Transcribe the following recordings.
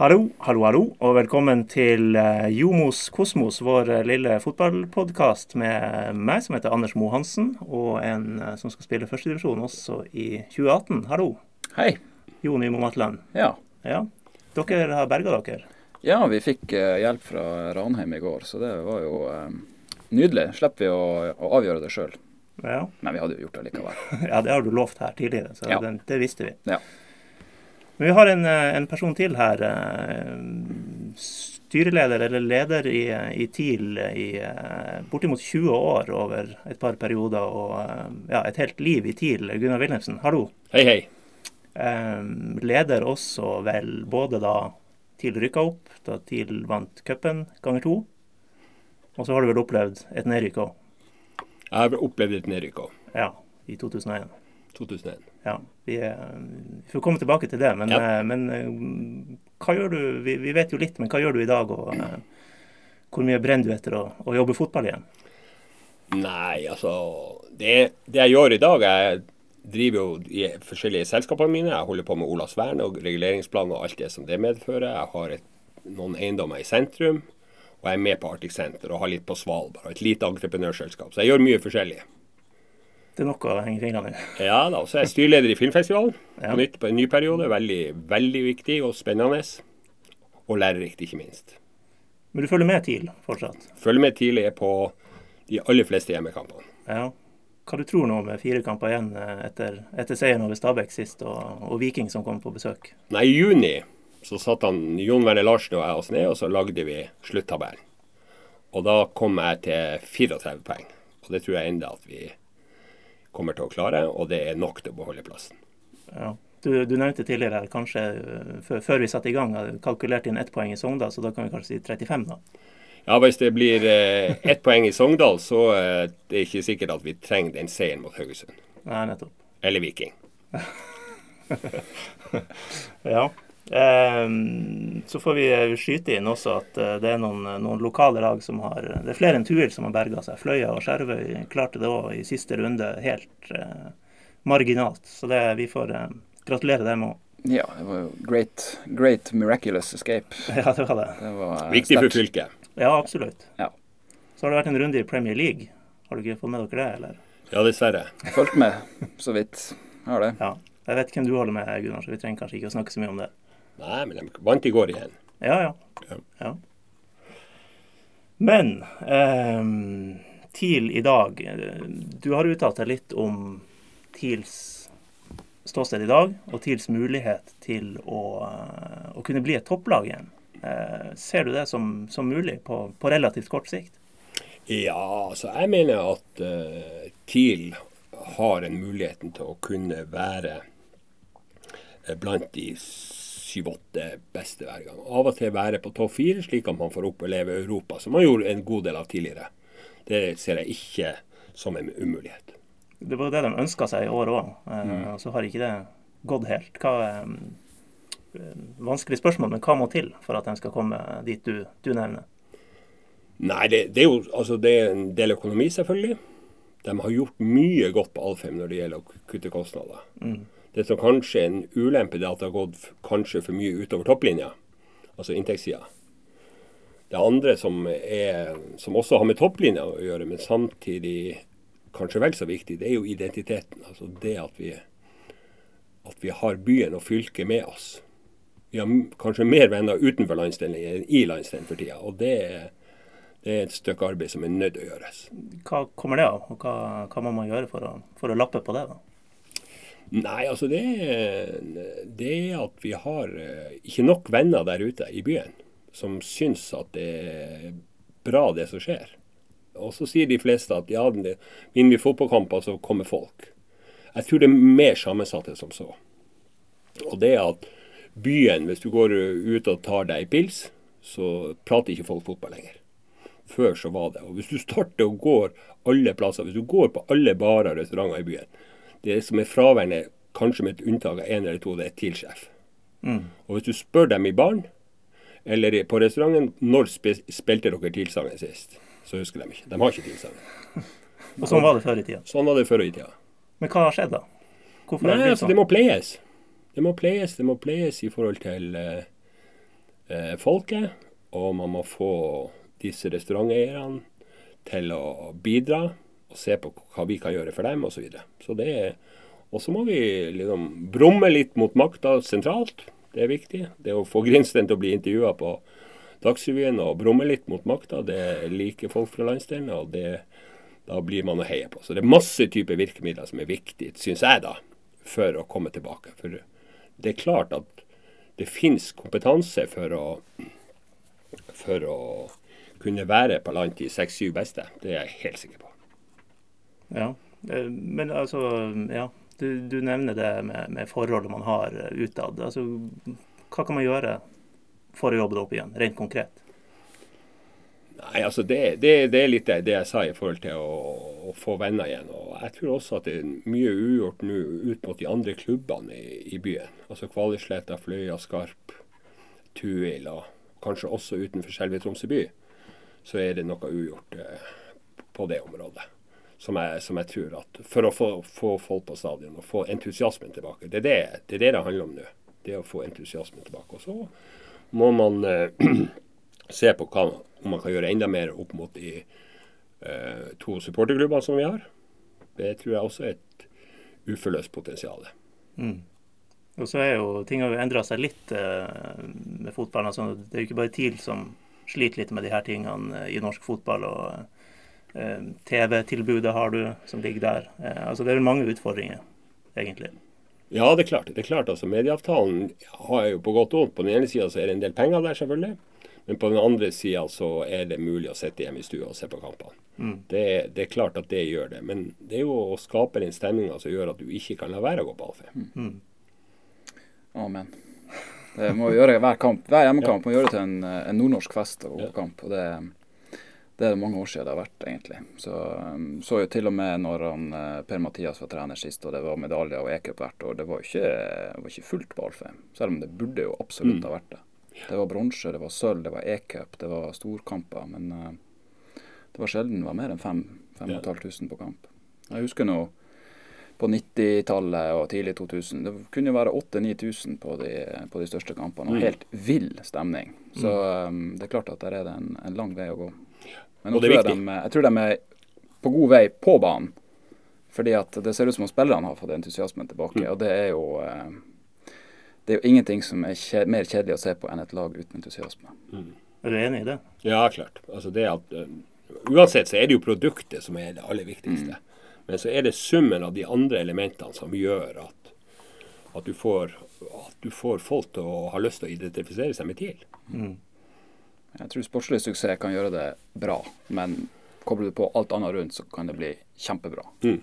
Hallo, hallo, hallo, og velkommen til eh, Jomos Kosmos, vår eh, lille fotballpodkast med meg som heter Anders Moe Hansen, og en eh, som skal spille førstedivisjon også i 2018. Hallo, Hei. Jo Nymo Matland. Ja. Ja, dere har berga dere. ja, vi fikk hjelp fra Ranheim i går, så det var jo nydelig. Slipper vi å, å avgjøre det sjøl. Ja. Men vi hadde jo gjort det likevel. ja, det har du lovt her tidligere, så Ja. det, det visste vi. Ja. Men vi har en, eh, en person til her. eh, Styreleder eller leder i, i TIL i eh, bortimot 20 år over et par perioder, og ja, et helt liv i TIL. Gunnar Wilhelmsen, hallo. Hei, hei. Leder også vel både da TIL rykka opp, da TIL vant cupen ganger to. Og så har du vel opplevd et nedrykk òg. Jeg har opplevd et nedrykk òg. Ja, i 2001. 2001. Ja, vi, vi får komme tilbake til det. Men, Ja. eh, men eh, hva gjør du? Vi, vi vet jo litt, men hva gjør du i dag? Og eh, hvor mye brenner du etter å, å jobbe fotball igjen? Nei, altså det, det jeg gjør i dag Jeg driver jo i forskjellige selskapene mine. Jeg holder på med Olavs vern og reguleringsplan og alt det som det medfører. Jeg har et, noen eiendommer i sentrum. Og jeg er med på Arctic Center og har litt på Svalbard og et lite entreprenørselskap. Så jeg gjør mye forskjellig. Det er nok å henge fingrene i. Ja da, så er jeg styreleder i Filmfestivalen på nytt på en ny periode. Veldig, veldig viktig og spennende. Og lærerikt, ikke minst. Men du følger med TIL fortsatt? Følger med tidlig på de aller fleste hjemmekampene. Ja. Hva du tror nå med fire kamper igjen eh, etter, etter seieren over Stabæk sist, og, og Viking som kom på besøk? Nei, I juni så satt han Jon Werner Larsen og jeg oss ned, og så lagde vi sluttabellen. Og da kom jeg til 34 poeng. Og det tror jeg enda at vi kommer til å klare, og det er nok til å beholde plassen. Ja. Du, du nevnte tidligere kanskje eh, før, før vi satte i gang, hadde kalkulert inn ett poeng i Sogndal, så da kan vi kanskje si 35, da. Ja, Hvis det blir eh, ett poeng i Sogndal, så eh, det er ikke sikkert at vi trenger den seieren mot Haugesund. Nei, nettopp. Eller Viking. Ja. Ehm, så får vi eh, skyte inn også at eh, det er noen, noen lokale lag som har Det er flere enn Tuil som har berga seg. Fløya og Skjervøy klarte det òg i siste runde, helt eh, marginalt. Så det, vi får eh, gratulere dem òg. Ja, det var jo great, great miraculous escape. Ja, det var det. Det var eh, Viktig for fylket. Ja, absolutt. Ja. Så har det vært en runde i Premier League. Har du ikke fått med dere det, eller? Ja, dessverre. Fulgt med så vidt. Har det. Ja. Jeg vet hvem du holder med, Gunnar, så vi trenger kanskje ikke å snakke så mye om det. Nei, men de vant i går igjen. Ja, ja. Ja. ja. Men eh, TIL i dag Du har uttalt deg litt om TILs ståsted i dag, og TILs mulighet til å, eh, å kunne bli et topplag igjen. Eh, ser du det som, som mulig på, på relativt kort sikt? Ja, altså jeg mener at uh, TIL har en muligheten til å kunne være eh, blant de syv-åtte beste hver gang. Av og til være på topp fire, slik at man får oppleve Europa, som man gjorde en god del av tidligere. Det ser jeg ikke som en umulighet. Det var det de ønska seg i år òg, eh, og så har ikke det gått helt. Hva, eh, vanskelig spørsmål, men hva må til for at de skal komme dit du, du nevner? Nei, det, det er jo altså, det er en del økonomi, selvfølgelig. De har gjort mye godt på Alfheim når det gjelder å kutte kostnader. Det som kanskje er en ulempe, det er at det har gått kanskje for mye utover topplinja, altså inntektssida. Det andre som, er, som også har med topplinja å gjøre, men samtidig kanskje vel så viktig, det er jo identiteten. Altså det at vi, at vi har byen og fylket med oss. Vi har kanskje mer venner utenfor landsdelen enn i landsdelen for tida. Og det er, det er et stykke arbeid som er nødt til å gjøres. Hva kommer det av, og hva, hva må man gjøre for å, for å lappe på det? da? Nei, altså det, det er at vi har eh, ikke nok venner der ute i byen som syns at det er bra det som skjer. Og så sier de fleste at ja, vinner vi fotballkamper, så kommer folk. Jeg tror det er mer sammensatt enn som så. Og det er at byen, hvis du går ut og tar deg pils, så prater ikke folk fotball lenger. Før så var det. Og hvis du starter og går alle plasser, hvis du går på alle barer og restauranter i byen, det som er fraværende, kanskje med et unntak av én eller to, det er TIL-sjef. Og hvis du spør dem i baren eller på restauranten når spe, spilte dere TIL-sangen sist, så husker de ikke. De har ikke TIL-sangen. Og sånn var det før i tida. Sånn var det før i tida. Men hva har skjedd, da? Hvorfor Nei, det altså, sånn? det må pleies. Det må pleies, det må pleies i forhold til eh, eh, folket, og man må få disse restauranteierne til å bidra og se på hva vi kan gjøre for dem osv. Så, videre. så det er og så må vi liksom brumme litt mot makta sentralt. Det er viktig. Det å få Grinsten til å bli intervjua på Dagsrevyen og brumme litt mot makta, det liker folk fra landsdelen. og det, da blir man å heie på. Så det er masse typer virkemidler som er viktige, syns jeg, da, for å komme tilbake. For det er klart at det finnes kompetanse for å, for å kunne være på land til seks-syv beste. Det er jeg helt sikker på. Ja, eh, men altså Ja. Du, du nevner det med, med, forholdet man har eh, utad. Altså, hva kan man gjøre for å jobbe det opp igjen, rent konkret? Nei, altså det, det, det, er litt det, jeg sa i forhold til å, å, få venner igjen. Og jeg tror også at det er mye ugjort nå ut mot de andre klubbene i, i byen. Altså Kvalisletta, Fløya, Skarp, Tuil og kanskje også utenfor selve Tromsø by. Så er det noe ugjort eh, på det området som jeg, som jeg, tror at For å få, få, folk på stadion og få entusiasmen tilbake. Det er det det, er det, det handler om nå. Det å få entusiasmen tilbake. Og så må man eh, se på hva, om man kan gjøre enda mer opp mot de eh, to supporterklubbene som vi har. Det tror jeg også er et uforløst potensial. Mm. Og så er jo Ting har jo endra seg litt eh, med fotballen. Altså, det er jo ikke bare TIL som sliter litt med de her tingene i norsk fotball. og Eh, TV-tilbudet har du som ligger der. Eh, altså Det er mange utfordringer, egentlig. Ja, det er klart. det er klart altså Medieavtalen har jo på godt og vondt. På den ene sida er det en del penger der, selvfølgelig. Men på den andre sida så er det mulig å sitte hjemme i stua og se på kampene. Mm. Det, det, er klart at det gjør det. Men det er jo å skape den stemninga som gjør at du ikke kan la være å gå på Alfheim. Mm. Amen. Det må vi gjøre hver kamp. Hver hjemmekamp ja. må gjøre det til en, en nordnorsk fest og ja. kamp. og det det er mange år siden det har vært, egentlig. Så um, så jo til og med når han, eh, Per-Mathias var trener sist, og det var medaljer og e-cup hvert år. Det var ikke, var ikke fullt på Alfheim, selv om det burde jo absolutt mm. ha vært det. Det var bronse, det var sølv, det var e-cup, det var storkamper. Men uh, det var sjelden det var mer enn 5500 på kamp. Jeg husker nå på 90-tallet og tidlig 2000. Det kunne jo være 8000-9000 på, på, de største kampene. og mm. Helt vill stemning. Så um, det er klart at der er det en, en lang vei å gå. Men det er jeg, de, jeg tror de er på god vei på banen. Fordi at det ser ut som om spillerne har fått entusiasmen tilbake. Mm. Og det er jo eh, det er jo ingenting som er kje, mer kjedelig å se på enn et lag uten entusiasme. Mm. Er du enig i det? Ja, klart. Altså det at, uh, uansett så er det jo produktet som er det aller viktigste. Mm. Men så er det summen av de andre elementene som gjør at, at, du, får, at du får folk til å ha lyst til å identifisere seg med TIL. Mm. Jeg tror sportslig suksess kan gjøre det bra, men kobler du på alt annet rundt, så kan det bli kjempebra. Mm.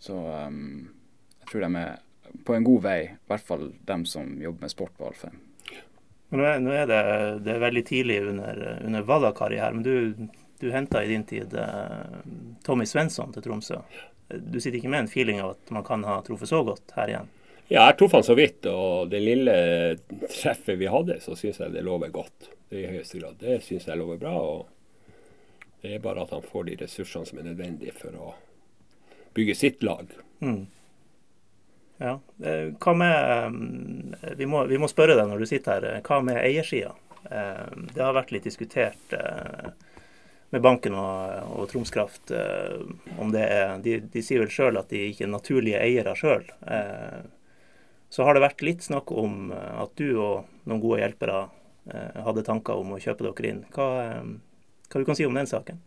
Så um, jeg tror de er på en god vei, i hvert fall dem som jobber med sport på Alfheim. Nå er, nå er det, det, er veldig tidlig under, under Vallakari her, men du, du henta i din tid uh, Tommy Svensson til Tromsø. Du sitter ikke med en feeling av at man kan ha truffet så godt her igjen? Ja, jeg traff han så vidt, og det lille treffet vi hadde, så syns jeg det lover godt det i høyeste grad. Det syns jeg lover bra. og Det er bare at han får de ressursene som er nødvendige for å bygge sitt lag. Mm. Ja. Eh, hva med eh, vi må, vi må, spørre deg når du sitter her. Eh, hva med eiersida? Det har vært litt diskutert med banken og, og Troms Kraft om det er De, de sier vel sjøl at de ikke er naturlige eiere sjøl. Så har det vært litt snakk om at du og noen gode hjelpere Eh, hadde tanker om å kjøpe dere inn. Hva, eh, hva du kan si om den saken?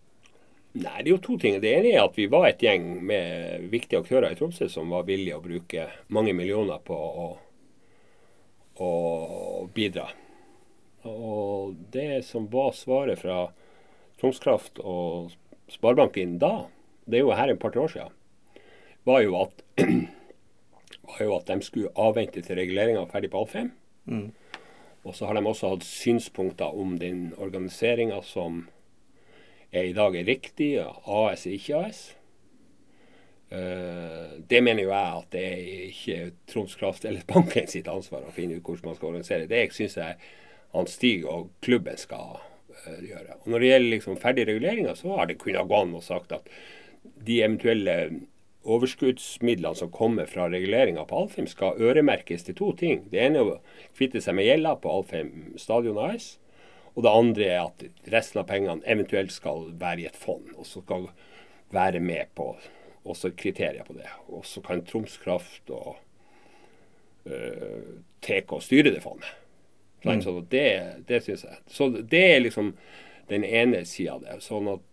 Nei, Det er jo to ting. Det ene er at vi var et gjeng med viktige aktører i Tromsø som var villige å bruke mange millioner på å, å bidra. Og det som var svaret fra Tromskraft og Sparebanken da, det er jo her en par år siden, var jo at, var jo at de skulle avvente til reguleringa var ferdig på Alfheim. Mm. Og så har de også hatt synspunkter om den organiseringa som er i dag er riktig. AS er ikke AS. Uh, det mener jo jeg at det er ikke Troms Kraft eller banken sitt ansvar å finne ut hvordan man skal organisere. Det syns jeg han Stig og klubben skal uh, gjøre. Og Når det gjelder liksom ferdig reguleringer, så har det kunnet gå an og sagt at de eventuelle overskuddsmidlene som kommer fra reguleringa på Alfheim, skal øremerkes til to ting. Det ene er å kvitte seg med gjelda på Alfheim stadion AS. Og det andre er at resten av pengene eventuelt skal være i et fond, og så skal være med på også kriterier på det. Og så kan Troms Kraft og uh, TK styre det fondet. Mm. Så det, det syns jeg. Så det er liksom den ene sida av det. Sånn at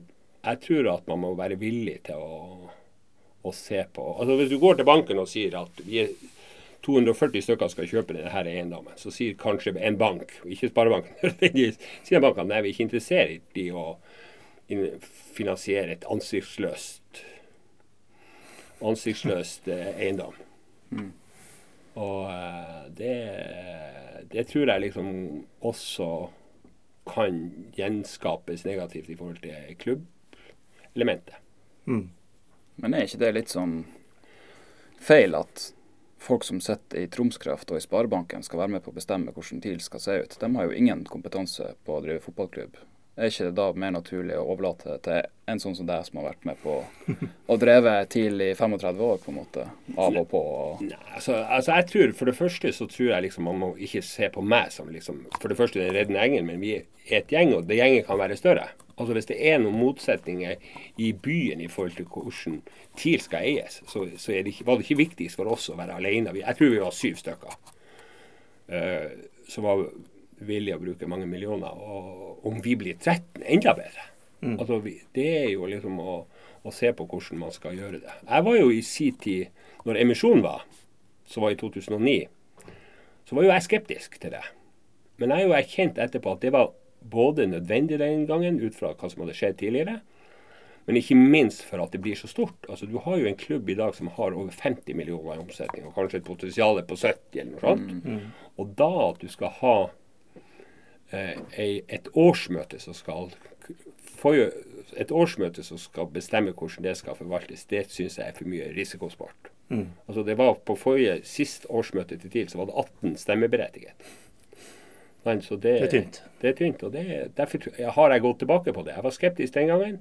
jeg tror at man må være villig til å, å, se på Altså Hvis du går til banken og sier at vi er 240 stykker skal kjøpe denne eiendommen, så sier kanskje en bank, ikke Sparebanken, sier banken nei, vi er ikke interessert i å finansiere et ansiktsløst ansiktsløst eh, eiendom. Mm. Og eh, det, det tror jeg liksom også kan gjenskapes negativt i forhold til klubbelementet. Mm. Men er ikke det litt sånn feil at folk som sitter i Tromskraft og i Sparebanken skal være med på å bestemme hvordan TIL skal se ut? De har jo ingen kompetanse på å drive fotballklubb. Er ikke det da mer naturlig å overlate til en sånn som deg, som har vært med på å dreve TIL i 35 år, på en måte? Av og på? Og... Nei, altså, altså, jeg tror For det første så tror jeg liksom man må ikke se på meg som liksom For det første den reddende engel, men vi er et gjeng, og det gjengen kan være større. Altså Hvis det er noen motsetninger i byen i forhold til hvordan TIL skal eies, så, så det ikke, var det ikke viktigst for oss å være alene. Jeg tror vi var syv stykker. Uh, som var villige å bruke mange millioner. Og om vi blir 13, enda bedre. Mm. Altså, vi, det er jo liksom å, å, se på hvordan man skal gjøre det. Jeg var jo i sin tid, når emisjonen var, som var i 2009, så var jo jeg skeptisk til det. Men jeg har jo erkjent etterpå at det var både nødvendig den gangen, ut fra hva som hadde skjedd tidligere, men ikke minst for at det blir så stort. Altså, Du har jo en klubb i dag som har over 50 millioner i omsetning, og kanskje et potensial på 70 eller noe sånt. Mm. mm. Og da at du skal ha eh, et årsmøte som skal et årsmøte som skal bestemme hvordan det skal forvaltes, det syns jeg er for mye risikosport. Mm. Altså det var På forrige sist årsmøte til TIL så var det 18 stemmeberettiget. Men, det, det, er tynt. Det er tynt, og det, Derfor har jeg gått tilbake på det. Jeg var skeptisk den gangen,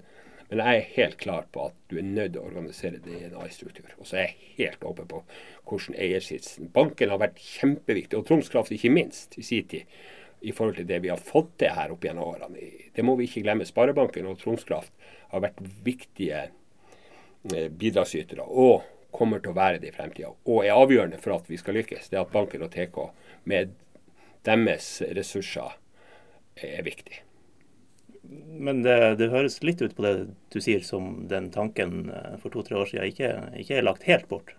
men jeg er helt klar på at du er nødt til å organisere det i en AI-struktur. Og så er jeg helt åpen på hvordan eiersitsen Banken har vært kjempeviktig, og Troms Kraft ikke minst, i sin tid i forhold til det vi har fått til her opp gjennom årene. Det må vi ikke glemme. Sparebanken og Troms Kraft har vært viktige eh, bidragsytere og kommer til å være det i fremtida. Og er avgjørende for at vi skal lykkes. Det at banken og TK med deres ressurser er viktig. Men det, det, høres litt ut på det du sier som den tanken eh, for to-tre år siden ikke, ikke er lagt helt bort?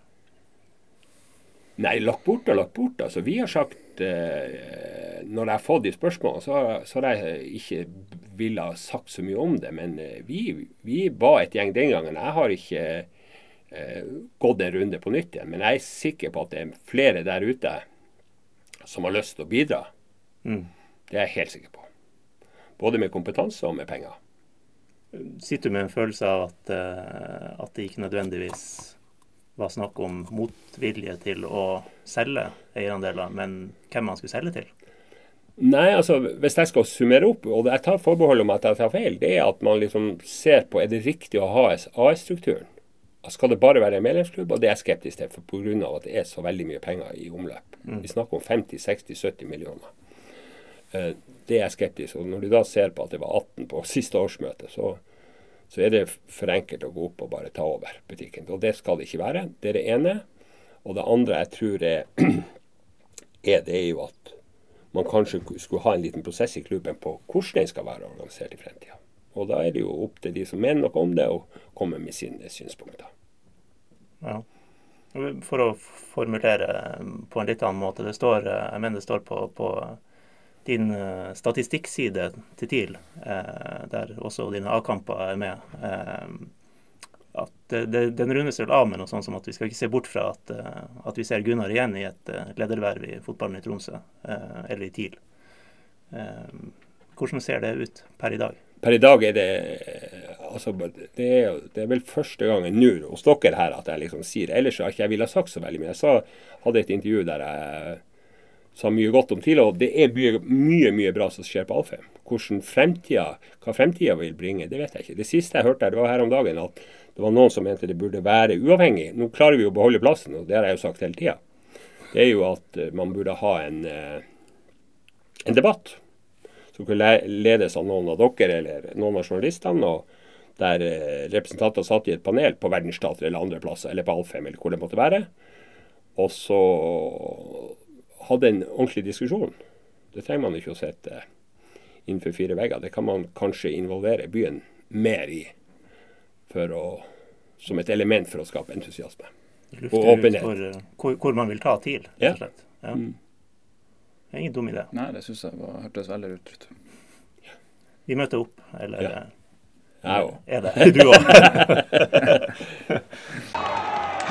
Nei, lagt bort og lagt bort. Altså, vi har sagt eh, Når jeg har fått de spørsmålene, så, så har jeg ikke ville ha sagt så mye om det. Men eh, vi, vi, var et gjeng den gangen. Jeg har ikke eh, gått en runde på nytt igjen. Men jeg er sikker på at det er flere der ute som har lyst til å bidra. Mm. Det er jeg helt sikker på. Både med kompetanse og med penger. Sitter du med en følelse av at, uh, at det ikke nødvendigvis var snakk om motvilje til å selge eierandeler, men hvem man skulle selge til? Nei, altså hvis jeg skal summere opp, og jeg tar forbehold om at jeg tar feil, det er at man liksom ser på er det riktig å ha AS-strukturen. Skal det bare være en medlemsklubb? Og det er jeg skeptisk til, for pga. at det er så veldig mye penger i omløp. Mm. Vi snakker om 50-60-70 millioner. Eh, det er jeg skeptisk Og når du da ser på at det var 18 på siste årsmøte, så, så er det for enkelt å gå opp og bare ta over butikken. Og det skal det ikke være. Det er det ene. Og det andre jeg tror er, er det er jo at man kanskje skulle ha en liten prosess i klubben på hvordan den skal være organisert i fremtida. Og da er det jo opp til de som mener noe om det, å komme med sine synspunkter. Ja. For å formulere på en litt annen måte. Det står, jeg mener det står på, på din uh, statistikkside til TIL, eh, der også dine A-kamper er med, eh, at det, det, den rundes vel av med noe sånt som at vi skal ikke se bort fra at, at vi ser Gunnar igjen i et lederverv i fotballen i Tromsø, eller i TIL. hvordan ser det ut per i dag? Per i dag er det altså, det, er, det er vel første gangen nå hos dere her at jeg liksom sier Ellers har ikke jeg villet sagt så veldig mye. Jeg sa, hadde et intervju der jeg sa mye godt om tidligere. Og det er mye, mye, mye bra som skjer på Alfheim. Hvordan fremtida, hva fremtida vil bringe, det vet jeg ikke. Det siste jeg hørte her, det var her om dagen at det var noen som mente det burde være uavhengig. Nå klarer vi å beholde plassen, og det har jeg jo sagt hele tida. Det er jo at eh, man burde ha en, eh, en debatt som kunne ledes av noen av dere eller noen av journalistene. der eh, representanter satt i et panel på verdensstater eller andre plasser, eller på Alfheim eller hvor det måtte være. Og så hadde en ordentlig diskusjon. Det trenger man ikke å sitte innenfor fire vegger. Det kan man kanskje involvere byen mer i å, som et element for å skape entusiasme. Og åpenhet. Ut hvor, hvor, man vil ta TIL, rett og slett. Ja. Mm. Det er ingen dum idé. Nei, det syns jeg var, hørtes veldig ut. Vi møter opp, eller ja. Jeg òg. Er det? Du òg.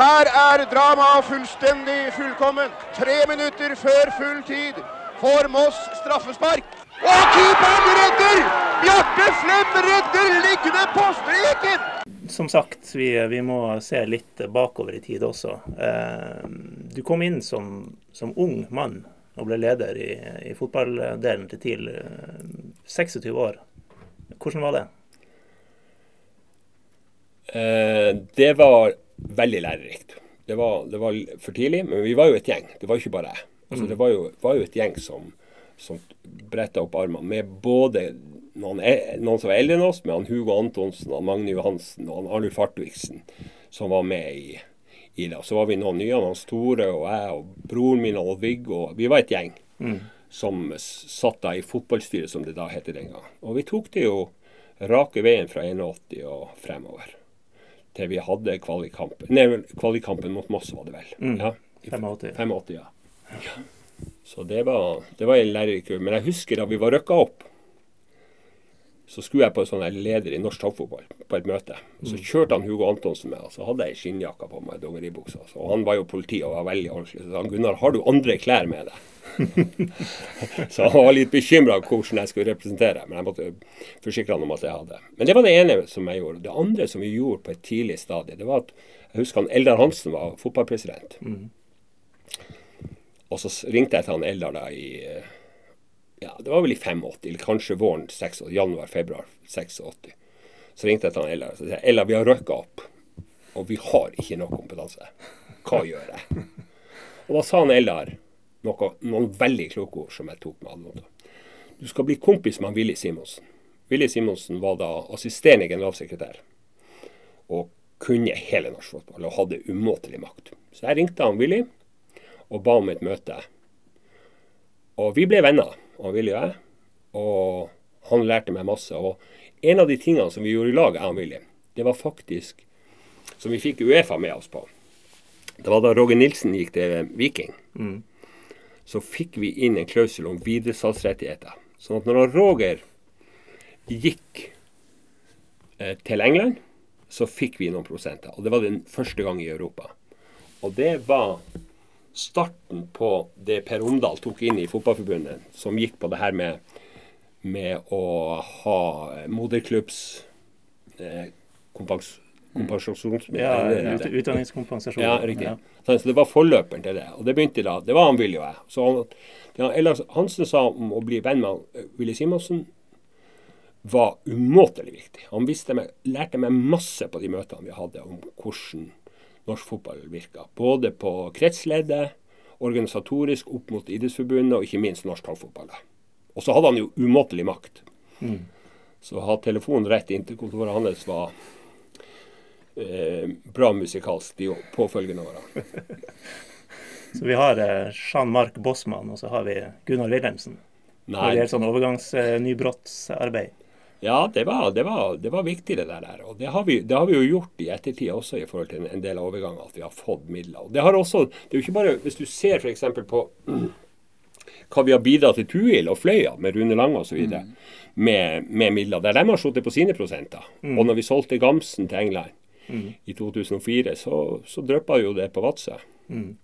Her er dramaet fullstendig fullkomment. Tre minutter før full tid får Moss straffespark. Og keeperen redder! Bjarte Flem redder liggende på streken! Som sagt, vi, vi, må se litt bakover i tid også. Eh, du kom inn som, som, ung mann og ble leder i, i fotballdelen til TIL. 26 eh, år. Hvordan var det? Eh, det var veldig lærerikt. Det var, det var, for tidlig, men vi var jo et gjeng. Det var ikke bare jeg. Altså, mm. Det var jo, var jo, et gjeng som, som bretta opp armene med både noen, e, noen, som var eldre enn oss, med han Hugo Antonsen, han Magne Johansen og han Arnulf Hartvigsen, som var med i, i det. Så var vi noen nye, han Store og jeg og broren min og Viggo. Vi var et gjeng mm. som satt da i fotballstyret, som det da het den gang. Og vi tok det jo rake veien fra 81 og fremover til vi hadde kvalikkampen Nei, kvalikkampen mot Moss var det vel. Mm. Ja, 85. 85 ja. ja. Så det var, det var en lærerik. Men jeg husker da vi var rykka opp, så skulle jeg på en sånn leder i norsk toppfotball på et møte. Så mm. kjørte han Hugo Antonsen med, og så hadde jeg skinnjakka på meg, dongeribuksa. Og han var jo politi og var veldig ordentlig. Så sa han Gunnar, har du andre klær med deg? så han var litt bekymra hvordan jeg skulle representere, men jeg måtte forsikre han om at jeg hadde. Men det var det ene som jeg gjorde. Det andre som vi gjorde på et tidlig stadie, det var at jeg husker han Eldar Hansen var fotballpresident. Mm. Og så ringte jeg til han Eldar da i ja, det var vel i 85, eller kanskje våren 86, januar-februar 86. Så ringte jeg til han Eldar og sa Ella, vi har røkka opp, og vi har ikke nok kompetanse. Hva gjør jeg? Og da sa han Eldar noe, noen veldig kloke ord som jeg tok med alvor. Du skal bli kompis med Willy Simonsen. Willy Simonsen var da assisterende generalsekretær og kunne hele norsk fotball og hadde umåtelig makt. Så jeg ringte han Willy og ba om et møte. Og vi ble venner, han Willy og jeg. Og han lærte meg masse. Og en av de tingene som vi gjorde i lag, jeg og Willy, det var faktisk som vi fikk Uefa med oss på. Det var da Roger Nilsen gikk til Viking. Mm så fikk vi inn en klausul om videresalgsrettigheter. Sånn at når Roger gikk eh, til England, så fikk vi noen prosenter. Og det var den første gang i Europa. Og det var starten på det Per Omdal tok inn i Fotballforbundet, som gikk på det her med, med å ha moderklubbs eh, kompensasjons... Ja, ut, utdanningskompensasjon. Ja, riktig. Ja. Så det var forløperen til det. Og det begynte da. Det var han Willy og jeg. Så han, Ellers Hansen sa om å bli venn med Willy Simonsen var umåtelig viktig. Han meg, lærte meg masse på de møtene vi hadde om hvordan norsk fotball virker. Både på kretsleddet, organisatorisk opp mot Idrettsforbundet og ikke minst norsk toppfotball. Og så hadde han jo umåtelig makt. Mm. Så å ha telefonen rett inn til kontoret hans var eh, bra musikalsk de påfølgende årene. så vi har eh, Jean-Marc Bossmann, og så har vi Gunnar Wilhelmsen. Nei. Det er sånn overgangsnybrottsarbeid. Ja, det var, det, var, det var, viktig det der. Og det har, vi, det har, vi, jo gjort i ettertid også i forhold til en, del overganger, at vi har fått midler. Og det har også, det er jo ikke bare, Hvis du ser f.eks. på hva vi har bidratt til Tuil og Fløya med Rune Lange osv. Mm. Med, med midler der de har sittet på sine prosenter. Mm. Og når vi solgte Gamsen til England, mm. i 2004, så, så dryppa jo det på Vadsø. Mm.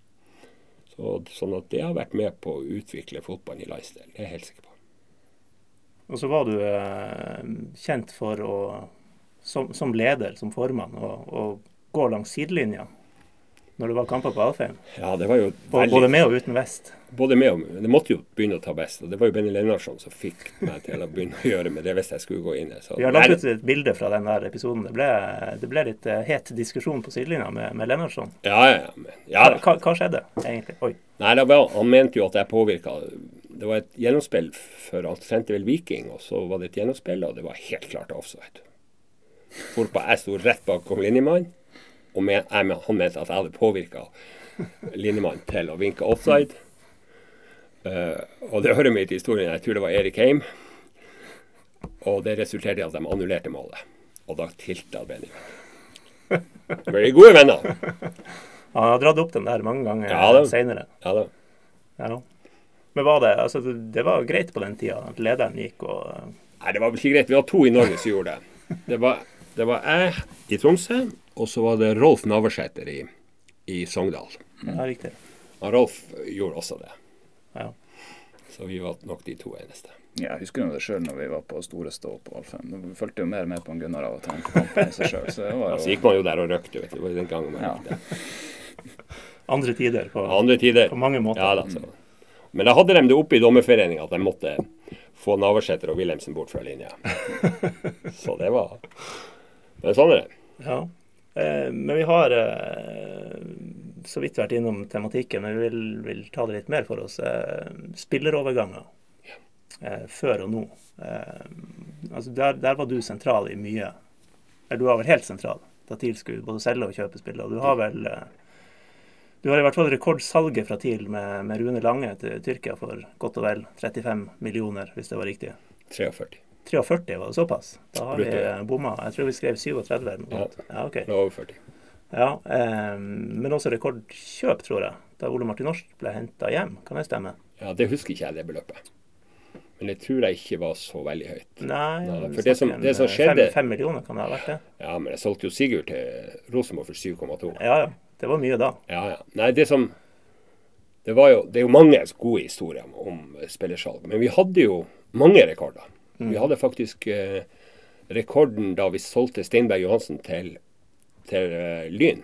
Så, sånn at det har vært med på å utvikle fotballen i landsdelen. Det er jeg helt sikker på. Og så var du eh, kjent for å, som, som, leder, som formann, å, gå langs sidelinja. når det var kamper på Alfheim? Ja, det var jo veldig... Både med og uten vest. Både med og Det måtte jo begynne å ta vest. Og det var jo Benny Lennartson som fikk meg til å begynne å gjøre med det hvis jeg skulle gå inn. i Vi har lagt ut et bilde fra den der episoden. Det ble, det ble litt eh, het diskusjon på sidelinja med, med Lennartson. ja, ja, ja, men, ja. Hva, hva skjedde egentlig? Oi. Nei, det var, han mente jo at jeg påvirka Det var et gjennomspill for han trente vel Viking, og så var det et gjennomspill, og det var helt klart offside. Hvorpå jeg sto rett bakom linjemannen, og men, jeg, han mente at jeg hadde påvirka linjemannen til å vinke offside. Uh, og det hører med til historien, jeg tror det var Erik Heim. Og det resulterte i at de annullerte målet. Og da tilta Benjamin. Veldig gode venner. Han har dratt opp den der mange ganger Ja, det- seinere. Ja da. Ja. Men var det altså, det var greit på den tida at lederen gikk og eh, Nei, det var vel ikke greit. Vi var to i Norge som gjorde det. Det var, det var jeg i Tromsø, og så var det Rolf Navarsæter i, i Sogndal. Ja, riktig. Og Rolf gjorde også det. Ja. Så vi var nok de to eneste. Ja, jeg husker jo det sjøl når vi var på Store Stå på Alfheim. Vi fulgte jo mer med på en Gunnar av og til enn på kampen i seg sjøl. Så det var Så gikk man jo der og røkte, vet du. Det var den gangen man Ja. røkte. Andre tider på, Andre tider. på mange måter. Ja da, så. Men da hadde de det oppe i dommerforeninga at de måtte få Navarsete og Wilhelmsen bort fra linja. Så det var Men sånn er det. Ja. Eh, men vi har eh, så vidt vært innom tematikken, men vi vil, vil ta det litt mer for oss. Eh, spilleroverganger eh, før og nå. Eh, altså der, der var du sentral i mye. Eller du var vel helt sentral da TIL skulle både selge og kjøpe spillere. Du har vel eh, Du har i hvert fall rekordsalget fra TIL med, med Rune Lange til Tyrkia for godt og vel 35 millioner, hvis det var riktig. 43. 43, var det såpass? Da har vi Brutto. eh, bomma. Jeg tror vi skrev 37 eller noe Ja. Ja, okay. Det var over 40. Ja, eh, men også rekordkjøp, tror jeg. Da Ole Martin Norsk ble henta hjem. Kan det stemme? Ja, det husker ikke jeg, det beløpet. Men det tror jeg ikke var så veldig høyt. Nei, Nei, for det som- det som eh, skjedde- Fem, fem millioner kan det ha vært det? Ja, men jeg solgte jo Sigurd til Rosenborg for 7,2. Ja, ja. Det var mye da. Ja, ja. Nei, det som Det var jo Det er jo mange gode historier om, om spillersalg. Men vi hadde jo mange rekorder. Mm. Vi hadde faktisk eh, rekorden da vi solgte Steinberg Johansen til, til uh, Lyn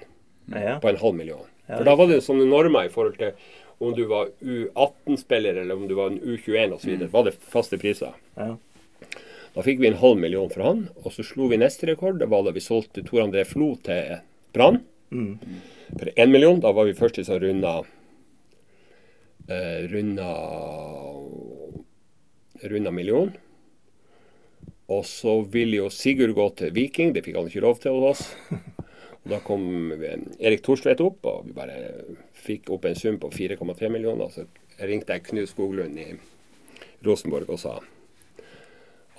Ja. på en halv million. Ja, For da var det sånne normer i forhold til om du var U18-spiller eller om du var en U21 osv. Mm. Var det faste priser. Ja. Da fikk vi en halv million fra han, og så slo vi neste rekord. Det var da vi solgte Tor André Flo til Brann Mm. for én million. Da var vi første som runda eh, Runda Runda million. Og så ville jo Sigurd gå til Viking, det fikk han ikke lov til hos oss. Da kom eh, Erik Thorstvedt opp, og vi bare fikk opp en sum på 4,3 millioner. Så ringte jeg Knut Skoglund i Rosenborg og sa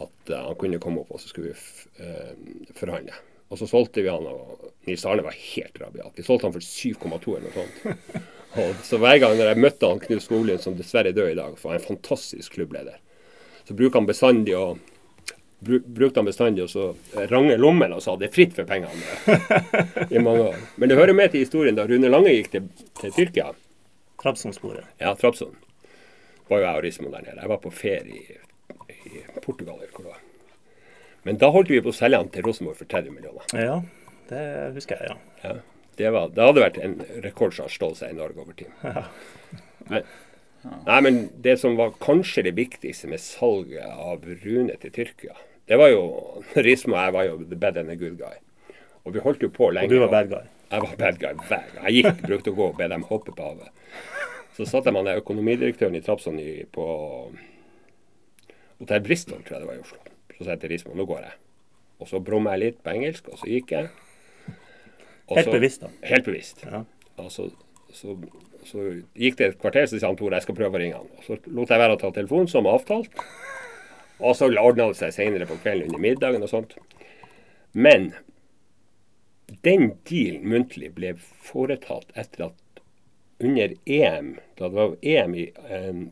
at eh, han kunne komme opp, og så skulle vi eh, forhandle. Og så solgte vi han, og Nils Arne var helt rabiat. Vi solgte han for 7,2 eller noe sånt. Og så hver gang jeg møtte han Knut Skoglund, som dessverre er død i dag, for han er en fantastisk klubbleder, så bruker han bestandig å bru- brukte han bestandig å så range lommen og sa det er fritt for pengene i mange år. Men det hører med til historien da Rune Lange gikk til, til Tyrkia. Trabzonsporet. Ja, Trabzon. Var jo jeg og Rismo der nede. Jeg var på ferie i, i Portugal. eller hvor det var. Men da holdt vi på å selge han til Rosenborg for 30 millioner. Ja, det husker jeg, ja. Ja. Det, var, det hadde vært en rekord som har stått seg i Norge over tid. Men, nei, men det som var kanskje det viktigste med salget av Rune til Tyrkia, det var jo Rismo og jeg var jo the bad and the good guy. Og vi holdt jo på lenge. Og du var bad guy. Jeg var bad guy hver gang. Jeg gikk, brukte å gå og be dem hoppe på havet. Så satt jeg med økonomidirektøren i Trapsson i, på Hotell Bristol, tror jeg det var i Oslo. Så sa jeg til Rismo nå går jeg. Og så brumma jeg litt på engelsk, og så gikk jeg. Også, Helt bevisst, da. Helt bevisst. Ja. Og så, så, så gikk det et kvarter, så sa han Tore jeg skal prøve å ringe han. Og så lot jeg være å ta telefonen som avtalt. Og så ordna det seg senere på kvelden under middagen og sånt. Men den dealen muntlig ble foretatt etter at under EM, da det var EM i eh,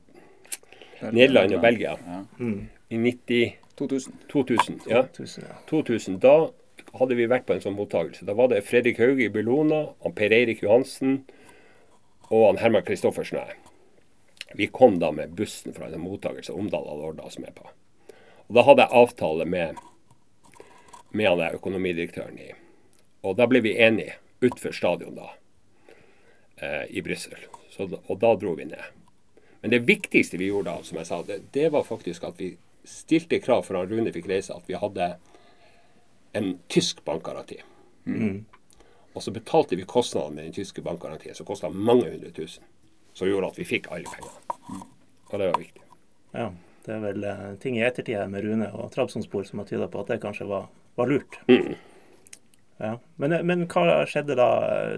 Nederland og Belgia Ja. i 90, 2000. 2000, ja, Tusen, ja. 2000, da hadde vi vært på en sånn mottakelse. Da var det Fredrik Hauge i Bellona, han Per Eirik Johansen og han Herman Kristoffersen og jeg. Vi kom da med bussen fra en mottakelse Omdal hadde ordna oss med på. Og da hadde jeg avtale med, med han der økonomidirektøren i. Og da ble vi enige utenfor stadion da. eh, i Brussel. Og da dro vi ned. Men det viktigste vi gjorde da, som jeg sa, det, det var faktisk at vi stilte krav for at Rune fikk reise, at vi hadde en tysk bankgaranti. Og så betalte vi kostnadene med den tyske bankgarantien, som kosta mange hundre tusen. Som gjorde at vi fikk alle pengene. Og det var viktig. Ja, det er vel eh, ting i ettertid her med Rune og Trabzonspor som har tyda på at det kanskje var, var lurt. Ja. Men, eh, men hva skjedde da?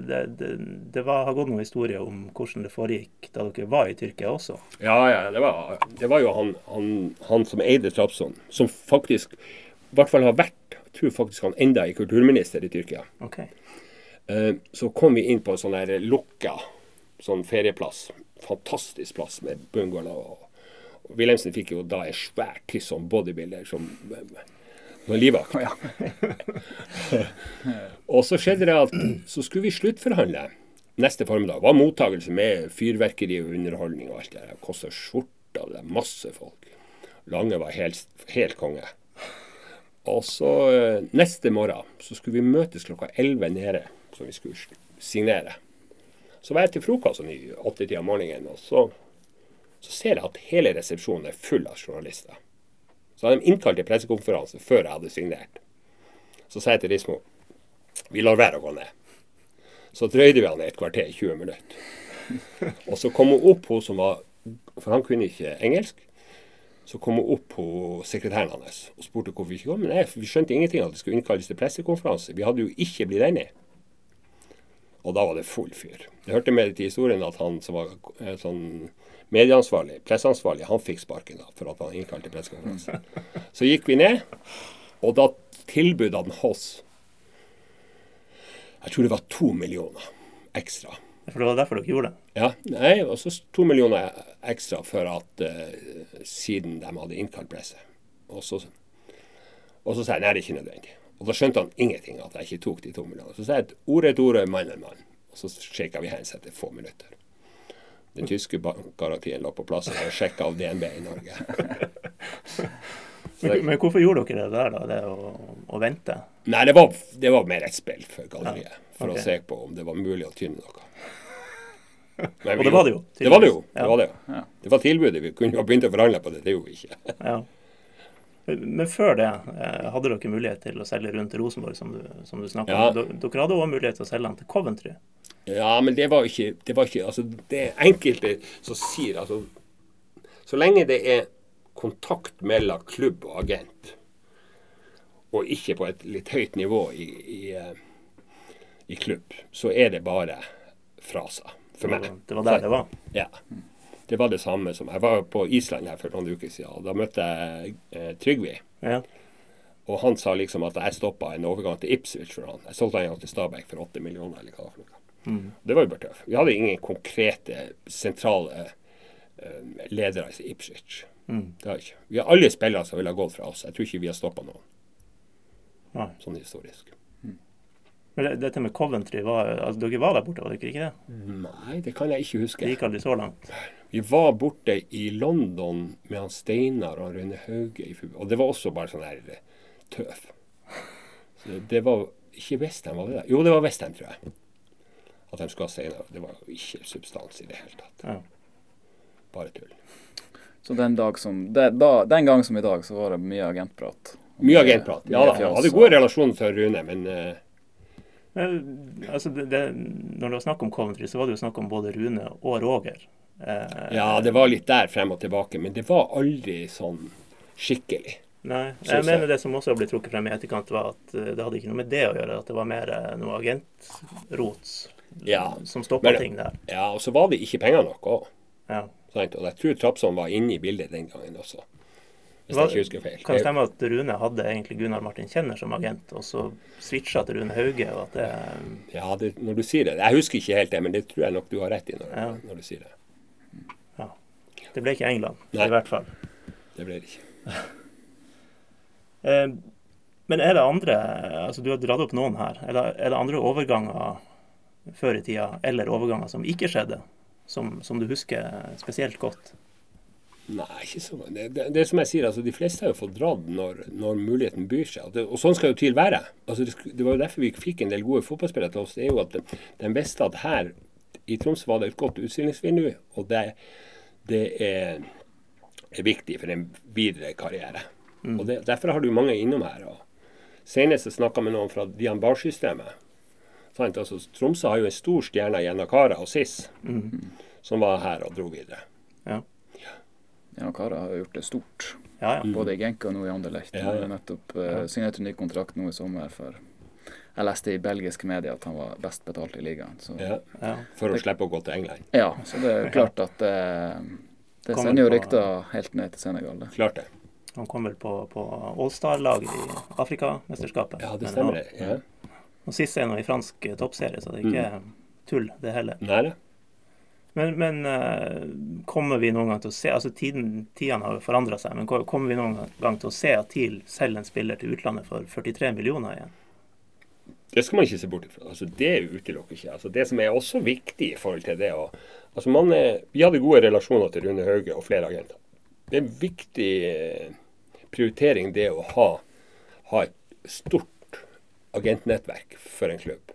Det, det, det var, har gått noen historier om hvordan det foregikk da dere var i Tyrkia også. Ja, ja, det var, det var jo han, han, han som eide Trabzon, som faktisk i hvert fall har vært, jeg tror faktisk han enda er kulturminister i Tyrkia. Ok. Eh, Så kom vi inn på en sånn lukka sånn ferieplass. Fantastisk plass med bungalow. Og Wilhelmsen fikk jo da en svær tiss som bodybuilder som var livvakt. og så skjedde det at så skulle vi sluttforhandle neste formiddag. Det var mottakelse med fyrverkeri og underholdning og alt det der. Kosta skjorta, det er masse folk. Lange var helt, helt konge. Og så eh, neste morgen så skulle vi møtes klokka 11 nede, som vi skulle signere. Så var jeg til frokost sånn i åttetida om morgenen, og så, så ser jeg at hele resepsjonen er full av journalister. Så hadde de innkalt til pressekonferanse før jeg hadde signert. Så sa jeg til Rismo vi lar være å gå ned. Så drøyde vi han et kvarter, 20 minutter. Og så kom hun opp, hun som var For han kunne ikke engelsk. Så kom hun opp på sekretæren hans og spurte hvorfor vi ikke kom. Men nei, vi skjønte ingenting at det skulle innkalles til pressekonferanse. Vi hadde jo ikke blitt enige. Og da var det full fyr. Det hørte med til historien at han som var eh, sånn medieansvarlig, presseansvarlig, han fikk sparken da, for at han innkalte til pressekonferanse. Så gikk vi ned, og da tilbød han oss Jeg tror det var to millioner ekstra. For det var derfor dere gjorde det. Ja, nei, og så to millioner ekstra for at uh, siden de hadde innkalt presse. Og så, og så sa jeg nei, det er ikke nødvendig. Og da skjønte han ingenting at jeg ikke tok de to millionene. Så sa jeg ord er et ord, mann er mann. Og så shaka vi hands etter få minutter. Den tyske bankgarantien lå på plass og var sjekka av DNB i Norge. Men, det, men hvorfor gjorde dere det der, da? Det å, å vente? nei, det var, det var mer et spill for galleriet. For å se på om det var mulig å tynne noe. Men Og det var det jo, Det var det jo. Det var det. Ja. Det var tilbudet. Vi kunne jo begynt å forhandle på det. Det gjorde vi ikke. Ja. Men før det, eh, hadde dere mulighet til å selge rundt til Rosenborg, som du, som du snakket Ja. om. Dere- hadde også mulighet til å selge den til Coventry. Ja, men det var ikke Det var ikke Altså, det enkelte som sier altså Så lenge det er kontakt mellom klubb og agent, og ikke på et litt høyt nivå i, i, eh, i klubb, så er det bare fraser for meg. Det var der det var. Ja. Det var det samme som Jeg var på Island her for noen uker siden, og da møtte jeg eh, Trygve. Ja. Og han sa liksom at jeg stoppa en overgang til Ipswich for han. Jeg solgte han jo til Stabæk for 8 millioner, eller hva det var. Mm. Det var jo bare tøft. Vi hadde ingen konkrete sentrale eh, ledere i Ipswich. Det har vi ikke. Vi har alle spillere som ville ha gått fra oss. Jeg tror ikke vi har stoppa noen, Nei. sånn historisk. Men det, dette med Coventry, var, altså, dere var der borte, var dere ikke det? Nei, det kan jeg ikke huske. Det gikk aldri så langt. Vi var borte i London med han Steinar og Rune Hauge. Og det var også bare sånn her eh, tøv. Så det var ikke Westham, var det det? Jo, det var Westham, tror jeg. At de skulle ha Steinar. Det var jo ikke substans i det hele tatt. Ja. Bare tull. Så den, dag som, det, da, den gang som i dag, så var det mye agentprat. Mye agentprat. Ja da. Jeg hadde gode relasjoner til Rune, men uh, Men, altså, det, det, når det var snakk om Coventry, så var det jo snakk om både Rune og Roger. Eh, Ja, det var litt der frem og tilbake. Men det var aldri sånn skikkelig. Nei, jeg mener det som også ble trukket frem i etterkant, var at eh, det hadde ikke noe med det å gjøre, at det var mer eh, noe agentrots Ja, som stoppa ting der. Ja, og så var det ikke penger nok òg. Ja. Og jeg tror Trapsson var inne i bildet den gangen også. Hvis jeg ikke husker feil. Kan det stemme at Rune hadde egentlig Gunnar Martin Kjenner som agent, og så switcha til Rune Hauge, og at det Ja, det, når du sier det. Jeg husker ikke helt det, men det tror jeg nok du har rett i når, Ja. når du sier det. Ja. Det ble ikke England, Nei. i hvert fall. Det ble det ikke. Eh, men er det andre altså Du har dratt opp noen her. Er det, er det andre overganger før i tida, eller overganger som ikke skjedde, som, som du husker spesielt godt? Nei, ikke så det, det, det som jeg sier, altså, De fleste har jo fått dratt når, når muligheten byr seg. Det, og sånn skal jo TIL være. Altså, det, det var jo derfor vi fikk en del gode fotballspillere til oss. Det er jo at den de visste at her i Troms var det et godt utstillingsvindu, og det, det er, er viktig for en videre karriere. Og det, Derfor har du mange innom her. og Senest snakka med noen fra Dian Bar-systemet. Sant? Altså, Tromsø har jo en stor stjerne i Kara og SIS, som var her og dro videre. Ja. Ja, Kara har jo gjort det stort. Ja, ja. Både i Genka og nå i Anderlecht. Ja, har ja. nettopp uh, signert en ny kontrakt nå i sommer for Jeg leste i belgiske medier at han var best betalt i ligaen. Så ja, Ja. For å slippe å gå til England. Ja, så det er klart at eh, det sender jo rykter helt ned til Senegal. Det. Klart det. Han kom vel på, på Allstar-laget i Afrikamesterskapet. Ja, det Men stemmer det. Ja. Og sist er han i fransk toppserie, så det er ikke tull, det heller. Nei det. Men, men eh, kommer vi noen gang til å se altså tiden, Tidene har jo forandra seg, men kommer vi noen gang til å se at TIL selger en spiller til utlandet for 43 millioner igjen? Det skal man ikke se bort ifra. Altså, det utelukker ikke. Altså, det som er også viktig i forhold til det å altså, er, Vi hadde gode relasjoner til Rune Hauge og flere agenter. Det er en viktig eh, prioritering det å ha, ha et stort agentnettverk for en klubb.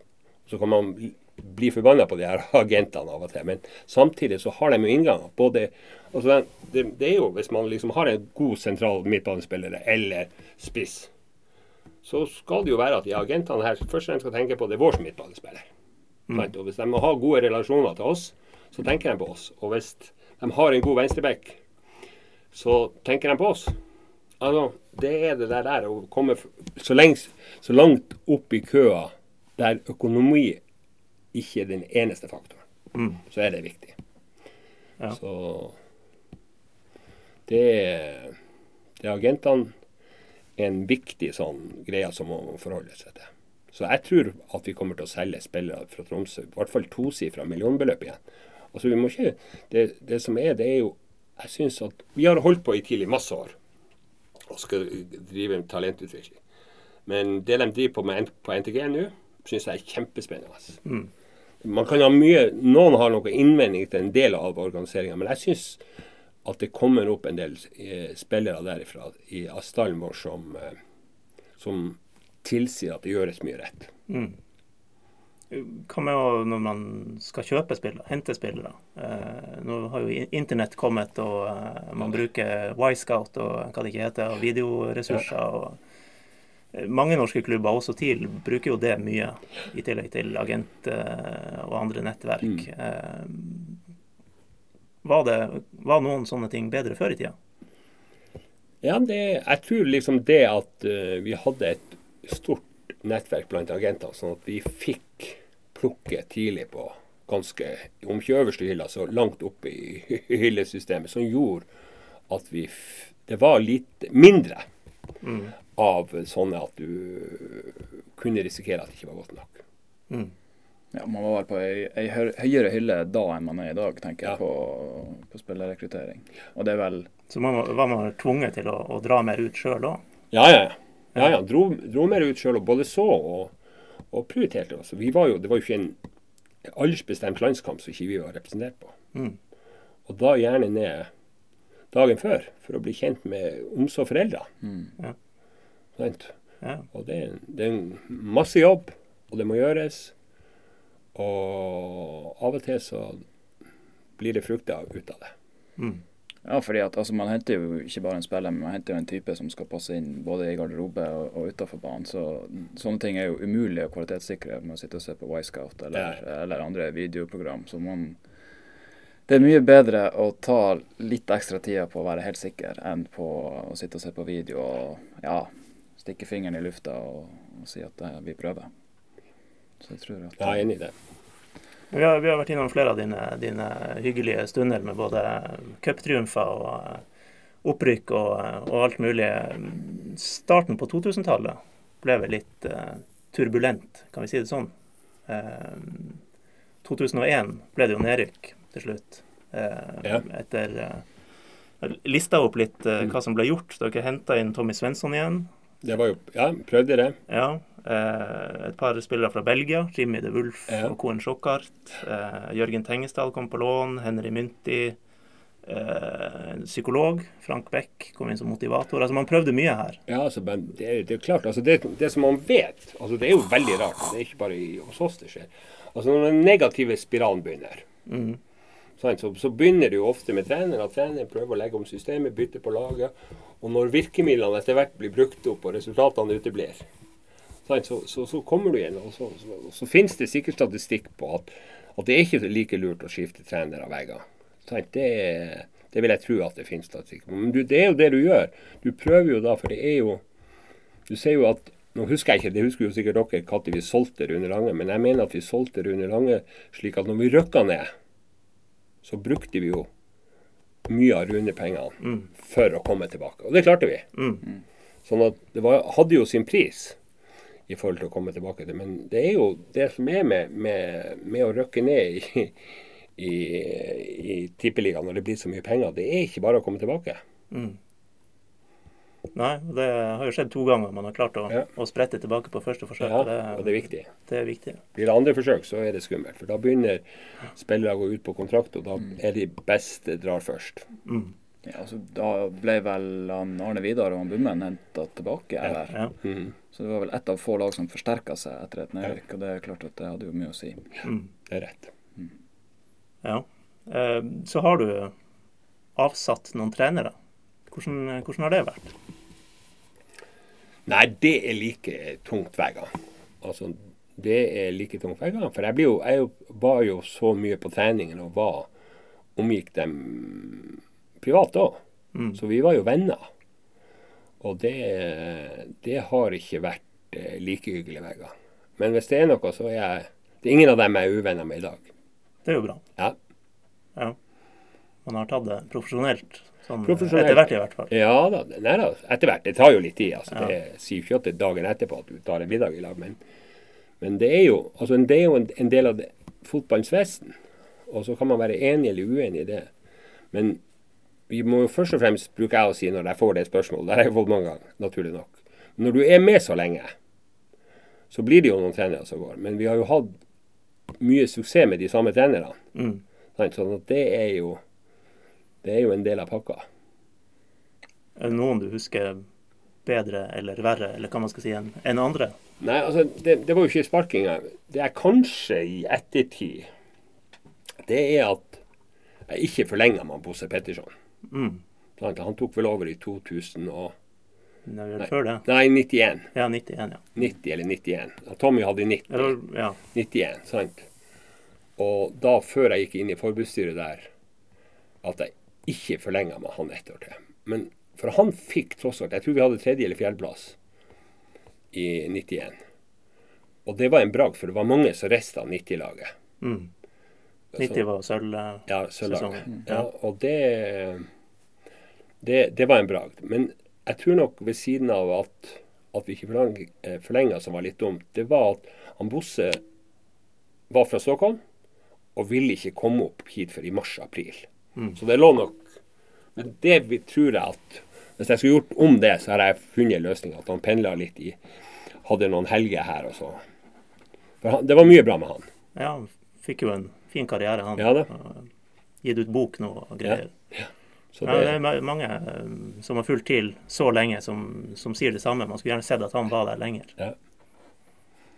Så kan man bli forbanna på de her agentene av og til, men samtidig så har de jo innganger. Både, altså, det, det er jo hvis man liksom har en god sentral midtbanespiller eller spiss så skal det jo være at de agentene her først og fremst skal tenke på det er vår midtbanespiller. Mm. Og hvis de må ha gode relasjoner til oss, så tenker de på oss. Og hvis de har en god venstreback, så tenker de på oss. Altså, det er det der, der å komme så, lengs, så langt opp i køa der økonomi ikke er den eneste faktoren, så er det viktig. Ja. Så det det er agentene en viktig sånn greie som man må forholde seg til. Så jeg tror at vi kommer til å selge spillere fra Tromsø, i hvert fall tosifra millionbeløp igjen. Altså vi må ikke, det, det som er, det er jo Jeg syns at vi har holdt på i tidlig masse år og skal drive en talentutvikling. Men det de driver på med på NTG nå, syns jeg er kjempespennende. Man kan ha mye, Noen har noen innvending til en del av organiseringa, men jeg syns at det kommer opp en del eh, spillere derifra i stallen vår som, eh, som tilsier at det gjøres mye rett. Hva med å, når man skal kjøpe spillere, hente spillere? Eh, nå har jo internett kommet, og eh, man bruker Wisecout og hva det ikke heter, og videoressurser. og Mange norske klubber, også TIL, bruker jo det mye, i tillegg til agent eh, og andre nettverk. Eh, var, det, var noen sånne ting bedre før i tida? Ja, det, jeg tror liksom det at uh, vi hadde et stort nettverk blant agenter, sånn at vi fikk plukke tidlig på ganske, om ikke øverste hylla, så langt opp i hyllesystemet, som gjorde at vi Det var litt mindre av sånne at du kunne risikere at det ikke var godt nok. Ja, Man var vel på ei, ei høyere hylle da enn man er i dag, tenker Ja. jeg, på, på spillerrekruttering. Og det er vel Så man var man tvunget til å, å dra mer ut sjøl òg? Ja, ja. ja. ja, ja. Dro, dro mer ut sjøl og både så og, og prioriterte. Altså. Vi var jo, det var jo ikke en aldersbestemt landskamp som ikke vi var representert på. Og da gjerne ned dagen før for å bli kjent med omsorg foreldre. Ja. Sant? Ja. Og det, det er en masse jobb, og det må gjøres. Og av og til så blir det frukter ut av det. Ja, fordi at altså, man henter jo ikke bare en spiller, men man henter jo en type som skal passe inn både i garderobe og, og utafor banen. Så sånne ting er jo umulig å kvalitetssikre med å sitte og se på Wisecout eller, eller andre videoprogram. Så man Det er mye bedre å ta litt ekstra tida på å være helt sikker, enn på å sitte og se på video og ja, stikke fingeren i lufta og, og si at eh, vi prøver. Så jeg tror at Jeg er enig i det. Vi har, vi har vært innom flere av dine, dine hyggelige stunder med både cuptriumfer og eh, opprykk og, eh, og alt mulig. Starten på 2000-tallet ble vel litt uh, turbulent, kan vi si det sånn. Uh, 2001 ble det jo nedrykk til slutt. Uh, Ja. Etter uh, Lista opp litt hva som ble gjort. Dere henta inn Tommy Svensson igjen. Det var jo Ja, prøvde det. Ja. Eh, et par spillere fra Belgia, Jimmy de Wulf Ja. og Koen Sjokkart. Eh, Jørgen Tengesdal kom på lån, Henry Mynti. eh, psykolog. Frank Beck kom inn som motivator. Altså Man prøvde mye her. Ja, altså, men det, er- det klart, altså det, det som man vet altså Det er jo veldig rart. Det er ikke bare i, hos oss det skjer. Altså Når den negative spiralen begynner, sant, så, så begynner det jo ofte med trener. At trener prøver å legge om systemet, bytte på laget. Og når virkemidlene etter hvert blir brukt opp og resultatene uteblir, så, så, så kommer du igjen. Og så, så finnes det sikkert statistikk på at, at det er ikke like lurt å skifte trener av veggen. Det, det vil jeg tro at det finnes statistikk på. Men du, det er jo det du gjør. Du prøver jo da, for det er jo Du ser jo at Nå husker jeg ikke, det husker jo sikkert dere når vi solgte Rune Lange, men jeg mener at vi solgte Rune Lange slik at når vi røkka ned, så brukte vi jo mye av Rune-pengene for å komme tilbake. Og det klarte vi. Sånn at det var, hadde jo sin pris i forhold til å komme tilbake til. Men det er jo det som er med, med, med å røkke ned i, i, i tippeligaen når det blir så mye penger. Det er ikke bare å komme tilbake. Nei, det har jo skjedd to ganger. Man har klart å, Ja. å sprette tilbake på første forsøk. Ja, og det, og det er viktig. det er viktig. Blir det andre forsøk, så er det skummelt. For da begynner spillere å gå ut på kontrakt, og da er de beste drar først. Ja, altså, da ble vel han Arne Vidar og han Bummen henta tilbake. Eller? Ja. Mm. Så det var vel ett av få lag som forsterka seg etter et nedrykk. Og det er klart at det hadde jo mye å si. Det er rett. ja. Eh, Så har du avsatt noen trenere. Hvordan, hvordan har det vært? Nei, det er like tungt hver gang. Altså, det er like tungt hver gang. For jeg, jo, jeg var jo så mye på treningen og var omgikk dem privat òg. Så vi var jo venner. Og det, det har ikke vært eh, like hyggelig hver gang. Men hvis det er noe, så er jeg Det er ingen av dem jeg er uvenner med i dag. Det er jo bra. Ja. Ja. Man har tatt det profesjonelt. Sånn etter hvert, i hvert fall. Ja da, nei da, etter hvert. Det tar jo litt tid. altså. Ja. Det sier ikke at det er dagen etterpå at du tar en middag i lag, men, men det er jo, altså, det er jo en, en del av det, fotballens vesen. Og så kan man være enig eller uenig i det. Men vi må jo først og fremst, bruker jeg å si når jeg får det spørsmålet, det har jeg fått mange ganger, naturlig nok. Når du er med så lenge, så blir det jo noen trenere som går. Men vi har jo hatt mye suksess med de samme trenerne. Mm. Sånn at det er jo det er jo en del av pakka. Er det noen du husker bedre eller verre, eller hva man skal si, enn andre? Nei, altså, det, det var jo ikke sparkinga. Det er kanskje i ettertid Det er at jeg ikke forlenga med Bosse Petterson. Mm. Han tok vel over i 2000 og Nei. Nei, 91. Ja, 91, ja. 90 eller 91. Ja, Tommy hadde 90. Eller, ja. 91, sant? Og da, før jeg gikk inn i forbudsstyret der, at jeg ikke forlenga med han ett år til. Men for han fikk tross alt Jeg tror vi hadde tredje- eller fjerdeplass i 91. Og det var en bragd, for det var mange som rista av 90-laget. Mm. 90 var sølv... eh, Ja, sølvlaget. Sesongen. Ja, og det, det Det var en bragd. Men jeg tror nok ved siden av at, at vi ikke eh, forlenga, som var litt dumt, det var at han Bosse var fra Stockholm og ville ikke komme opp hit før i mars-april. Så det lå nok Men det vi tror jeg at Hvis jeg skulle gjort om det, så har jeg funnet en løsning. At han pendla litt i Hadde noen helger her og så. For han, det var mye bra med han. Ja, han fikk jo en fin karriere, han. Ja da. Gitt ut bok nå og greier. Så Ja, det det, er mange eh, som har fulgt til så lenge, som, som sier det samme. Man skulle gjerne sett at han var der lenger. Ja.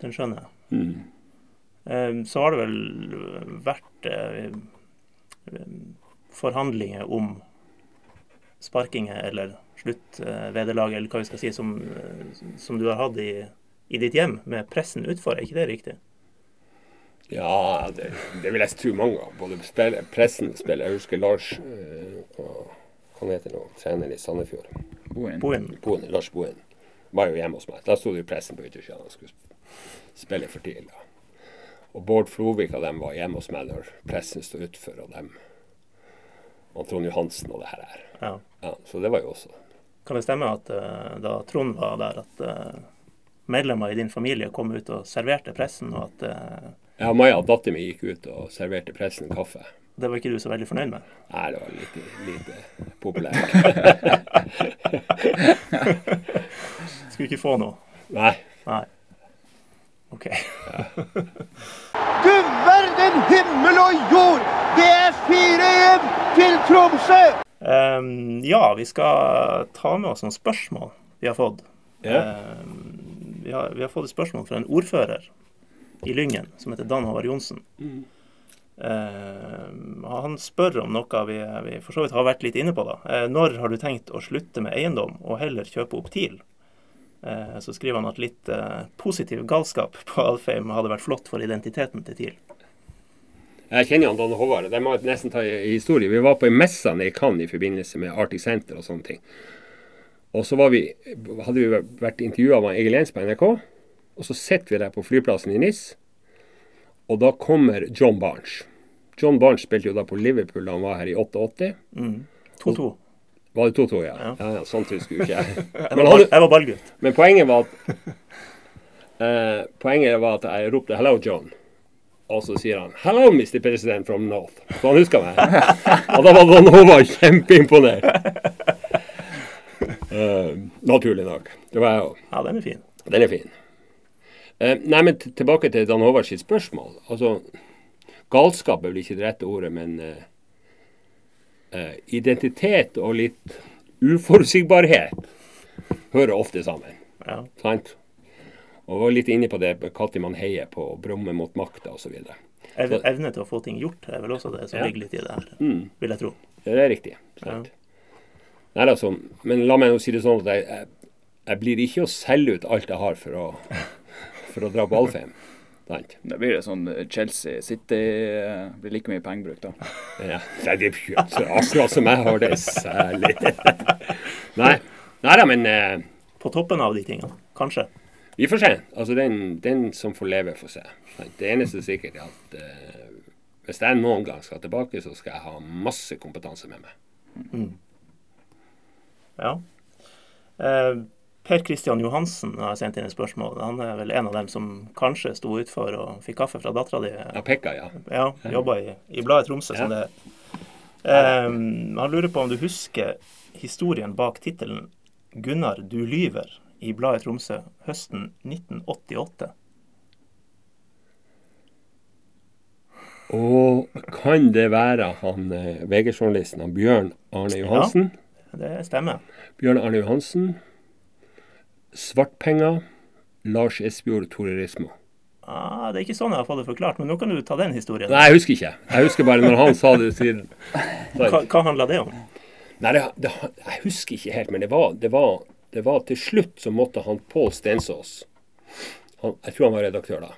Den skjønner jeg. mm. Eh, Så har det vel vært eh, forhandlinger om sparkinger eller sluttvederlag, eller hva vi skal si, som, som du har hatt i, i ditt hjem, med pressen utfor. Er ikke det riktig? Ja, det, det vil jeg tro mange ganger. Både spiller, pressen spiller. Jeg husker Lars eh, og- han heter nå? Trener i Sandefjord. Boen, Lars Boen. Var jo hjemme hos meg. Da sto det jo pressen på yttersida. Han skulle spille for tidlig. Og Bård Flovik av dem var hjemme hos meg når pressen sto utfor, og dem og Trond Johansen og det her. Ja. Ja, så det var jo også Kan det stemme at uh, da Trond var der, at uh, medlemmer i din familie kom ut og serverte pressen, og at uh, Ja, Maja, dattera mi, gikk ut og serverte pressen kaffe. det var ikke du så veldig fornøyd med? Nei, det var lite, lite populært. Skulle ikke få noe? Nei. Nei. OK. Du verden himmel og jord! Det er 4-1 til Tromsø! Um, ja, vi skal ta med oss noen spørsmål vi har fått. Yeah. Um, vi, har, vi har fått et spørsmål fra en ordfører i Lyngen som heter Dan Håvard Johnsen. Ehm, han spør om noe vi, vi for så vidt har vært litt inne på. da. Uh, når har du tenkt å slutte med eiendom og heller kjøpe opp TIL? Eh, så skriver han at litt eh, positiv galskap på Alfheim hadde vært flott for identiteten til TIL. Jeg kjenner han Dan Håvard. De må nesten ta i historie. Vi var på en messe i Cannes i forbindelse med Arctic Center og sånne ting. Og så var vi, hadde vi vært intervjua av Egil Jens på NRK. Og så sitter vi der på flyplassen i NIS, og da kommer John Barnes. John Barnes spilte jo da på Liverpool da han var her i 88. 2-2. Var det 2-2, ja? Ja. ja. ja sånt husker jo ikke jeg. Jeg, Men han- jeg var ballgutt. Men poenget var at eh, Poenget var at jeg ropte 'Hello, John'. Og så sier han 'Hello, Mr. President from North'. Så han husker meg. Og da var Håvard kjempeimponert. Uh, naturlig nok. Det var jeg òg. Ja, den er fin. Den er fin. Uh, nei, men tilbake til Dan Håvard sitt spørsmål. Altså, galskap er vel ikke det rette ordet, men uh, identitet og litt uforutsigbarhet hører ofte sammen. Ja. Sant? Og var litt inne på det når man heier på å brumme mot makta osv. Ev evne til å få ting gjort er vel også det som Ja. ligger litt i det her, Mm. vil jeg tro. Det er riktig. Ja. Nei, altså, men la meg nå si det sånn at jeg, jeg, jeg blir ikke å selge ut alt jeg har for å, for å dra på Alfheim. Da blir det sånn Chelsea City eh, blir like mye pengebruk, da. Ja, nei, det er jo akkurat som jeg har det særlig. Nei, nei da, men eh, På toppen av de tingene, kanskje. Vi får se. Altså, den, den som får leve, får se. Det eneste sikkert er at eh, hvis jeg noen gang skal tilbake, så skal jeg ha masse kompetanse med meg. Ja. Eh, per Kristian Johansen har sendt inn et spørsmål. Han er vel en av dem som kanskje sto utfor og fikk kaffe fra dattera di. Ja, Pekka, ja. Ja, jobba i, i bladet Tromsø, som det. Eh, han lurer på om du husker historien bak tittelen 'Gunnar, du lyver' i bladet Tromsø høsten 1988. Og kan det være han eh, VG-journalisten Bjørn Arne Johansen? Ja, Det stemmer. Bjørn Arne Johansen. Svartpenger. Lars Esbjord Tore Rismo. Ah, det er ikke sånn jeg har fått det forklart, men nå kan du ta den historien. Nei, jeg husker ikke. Jeg husker bare når han sa det siden. Hva, hva handla det om? Nei, det, det, jeg husker ikke helt, men det var, det var, det var til slutt så måtte han Pål Stensås han, Jeg tror han var redaktør da.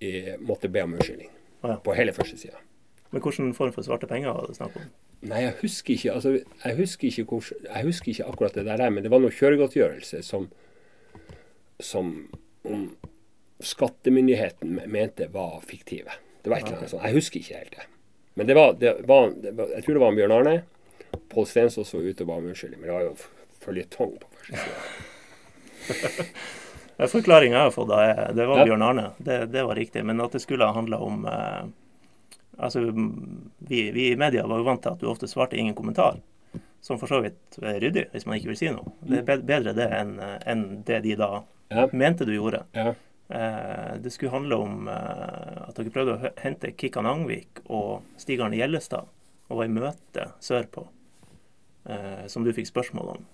I, måtte be om unnskyldning. Ah, ja. På hele første sida. Men hvilken form for svarte penger var det snakk om? Nei, jeg husker ikke altså, jeg husker ikke, hvor, jeg husker ikke akkurat det der, men det var noe kjøregodtgjørelse som, som om skattemyndigheten mente var fiktive. Det var et eller annet sånt. Jeg husker ikke helt det. Men det var, det var, det var jeg tror det var Bjørn Arne. Pål Stensås var ute og ba om unnskyldning, men det var jo føljetong på første sida. Forklaringa jeg har fått, da, det var Bjørn Arne. Det, det var riktig. Men at det skulle ha handla om eh, Altså, vi, vi i media var jo vant til at du ofte svarte ingen kommentar. Som for så vidt er ryddig, hvis man ikke vil si noe. Det er bedre det enn en det de da Ja. mente du gjorde. Ja. Eh, det skulle handle om eh, at dere prøvde å hente Kikkan Angvik og Stig Arne Gjellestad og var i møte sørpå, eh, som du fikk spørsmål om.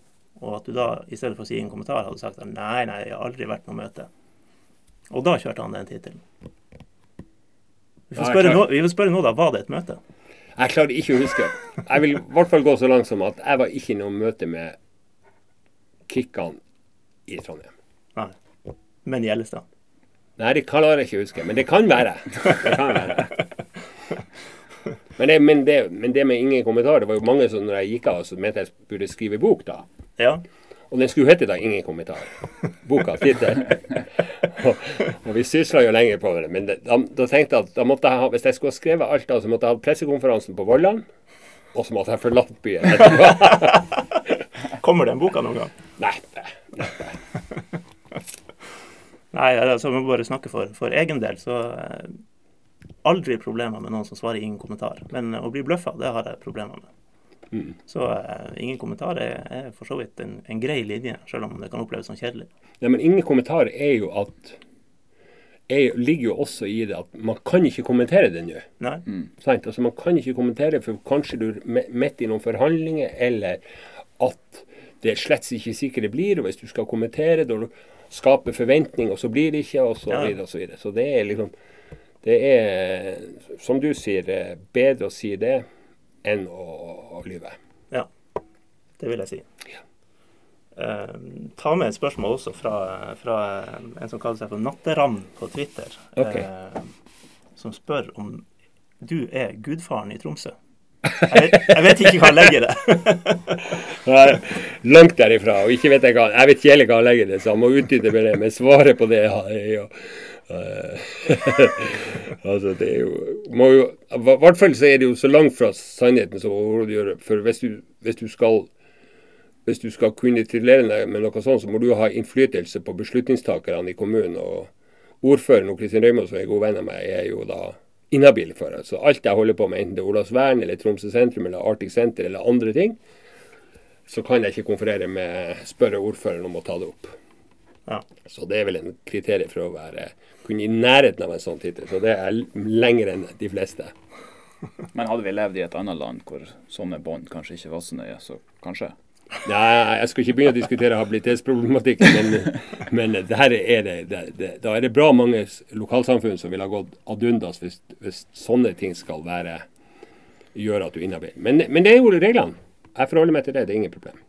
Og at du da, i stedet for å si en kommentar, hadde sagt at nei, nei, jeg har aldri vært noe møte. Og da kjørte han den tittelen. Vi får spørre nå, vi får spørre nå, da. Var det et møte? Jeg klarer ikke å huske. Jeg vil i hvert fall gå så langt som at jeg var ikke i noe møte med Kikkan i Trondheim. Nei. Men Gjellestad. Nei, det klarer jeg ikke å huske, men det kan være. Det kan være. Men det, men, det, men det med ingen kommentar, det var jo mange som når jeg gikk av, så mente jeg burde skrive bok da. Ja. Og den skulle hete da 'Ingen kommentar'. Boka, tittel. og, og vi sysla jo lenger på det. Men det, da, da tenkte jeg at da måtte jeg ha, hvis jeg skulle ha skrevet alt da, så måtte jeg ha pressekonferansen på Vollan. Og så måtte jeg forlatt byen. Kommer den boka noen gang? Nei, nei, nei. Nei, altså, jeg må bare snakke for, for egen del, så eh, Aldri problemer med noen som svarer ingen kommentar. Men å bli bløffa, det har jeg problemer med. Så uh, ingen kommentar er, er for så vidt en, en grei linje, selv om det kan oppleves som kjedelig. Nei, men ingen kommentar er jo at er, ligger jo også i det at man kan ikke kommentere det nå. Nei? Sant? Altså, man kan ikke kommentere, for kanskje du er midt i noen forhandlinger, eller at det slett ikke sikkert det blir. Og hvis du skal kommentere, da skaper forventning, og så blir det ikke, og så Ja. videre og så videre. Så det er liksom Det er, som du sier, bedre å si det enn å, å lyve. Ja, det vil jeg si. Eh, ta med et spørsmål også fra, fra en som kaller seg for Natteravn på Twitter. okay. uh, som spør om du er gudfaren i Tromsø. Jeg jeg vet ikke hva han legger i det. Nei, langt derifra, og ikke vet jeg hva Jeg vet ikke heller hva han legger i det, så han må utdype med det. Men svaret på det er jo eh, Altså, det er jo må jo I hvert fall så er det jo så langt fra sannheten som overhodet gjør. For hvis du, hvis du skal hvis du skal kunne titulere deg med noe sånt, så må du ha innflytelse på beslutningstakerne i kommunen. Og ordføreren og Kristin Røymo, som er god venn av meg, er jo da inhabil for det. Så alt jeg holder på med, enten det er Olavsvern eller Tromsø sentrum eller Arctic Center eller andre ting, så kan jeg ikke konferere med spørre ordføreren om å ta det opp. Ja. Så det er vel en kriterium for å være kunne i nærheten av en sånn tittel. Så det er lenger enn de fleste. Men hadde vi levd i et annet land hvor sånne bånd kanskje ikke var så nøye, så kanskje? Nei, jeg skal ikke begynne å diskutere habilitetsproblematikken, men, men der er det, det, det, da er det bra mange lokalsamfunn som ville ha gått ad undas hvis, hvis sånne ting skal være gjøre at du er inhabil. Men, men det er jo reglene. Jeg forholder meg til det. Det er ingen problem.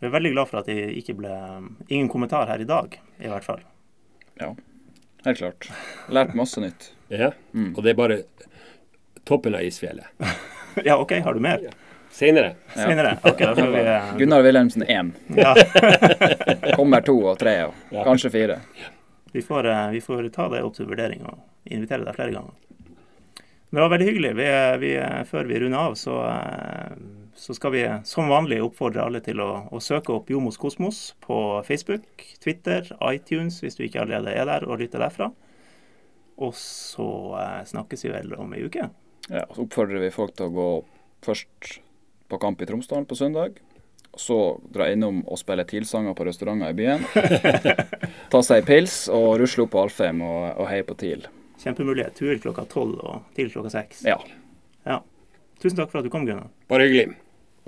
Jeg er veldig glad for at det ikke ble ingen kommentar her i dag, i hvert fall. Ja, helt klart. Lært masse nytt. Ja. Og det er bare toppen av isfjellet. Ja, OK, har du mer? Senere. Ja. Senere? Okay, da vi uh... Gunnar Wilhelmsen 1. ja, Kommer to og tre og Ja. kanskje fire. vi, får, uh, vi får ta det opp til vurdering og invitere deg flere ganger. Det var veldig hyggelig. Vi, vi, før vi runder av, så, eh, så skal vi som vanlig oppfordre alle til å, å søke opp Jomos Kosmos på Facebook, Twitter, iTunes, hvis du ikke allerede er der og lytter derfra. Og så eh, snakkes vi vel om ei uke. Ja, så oppfordrer vi folk til å gå først på kamp i Tromsdalen på søndag. Så dra innom og spille TIL-sanger på restauranter i byen. Ta seg ei pils og rusle opp på Alfheim og, og heie på TIL. Kjempemulighet. Tur klokka tolv og til klokka seks. Ja. Ja. Tusen takk for at du kom, Gunnar. Bare hyggelig.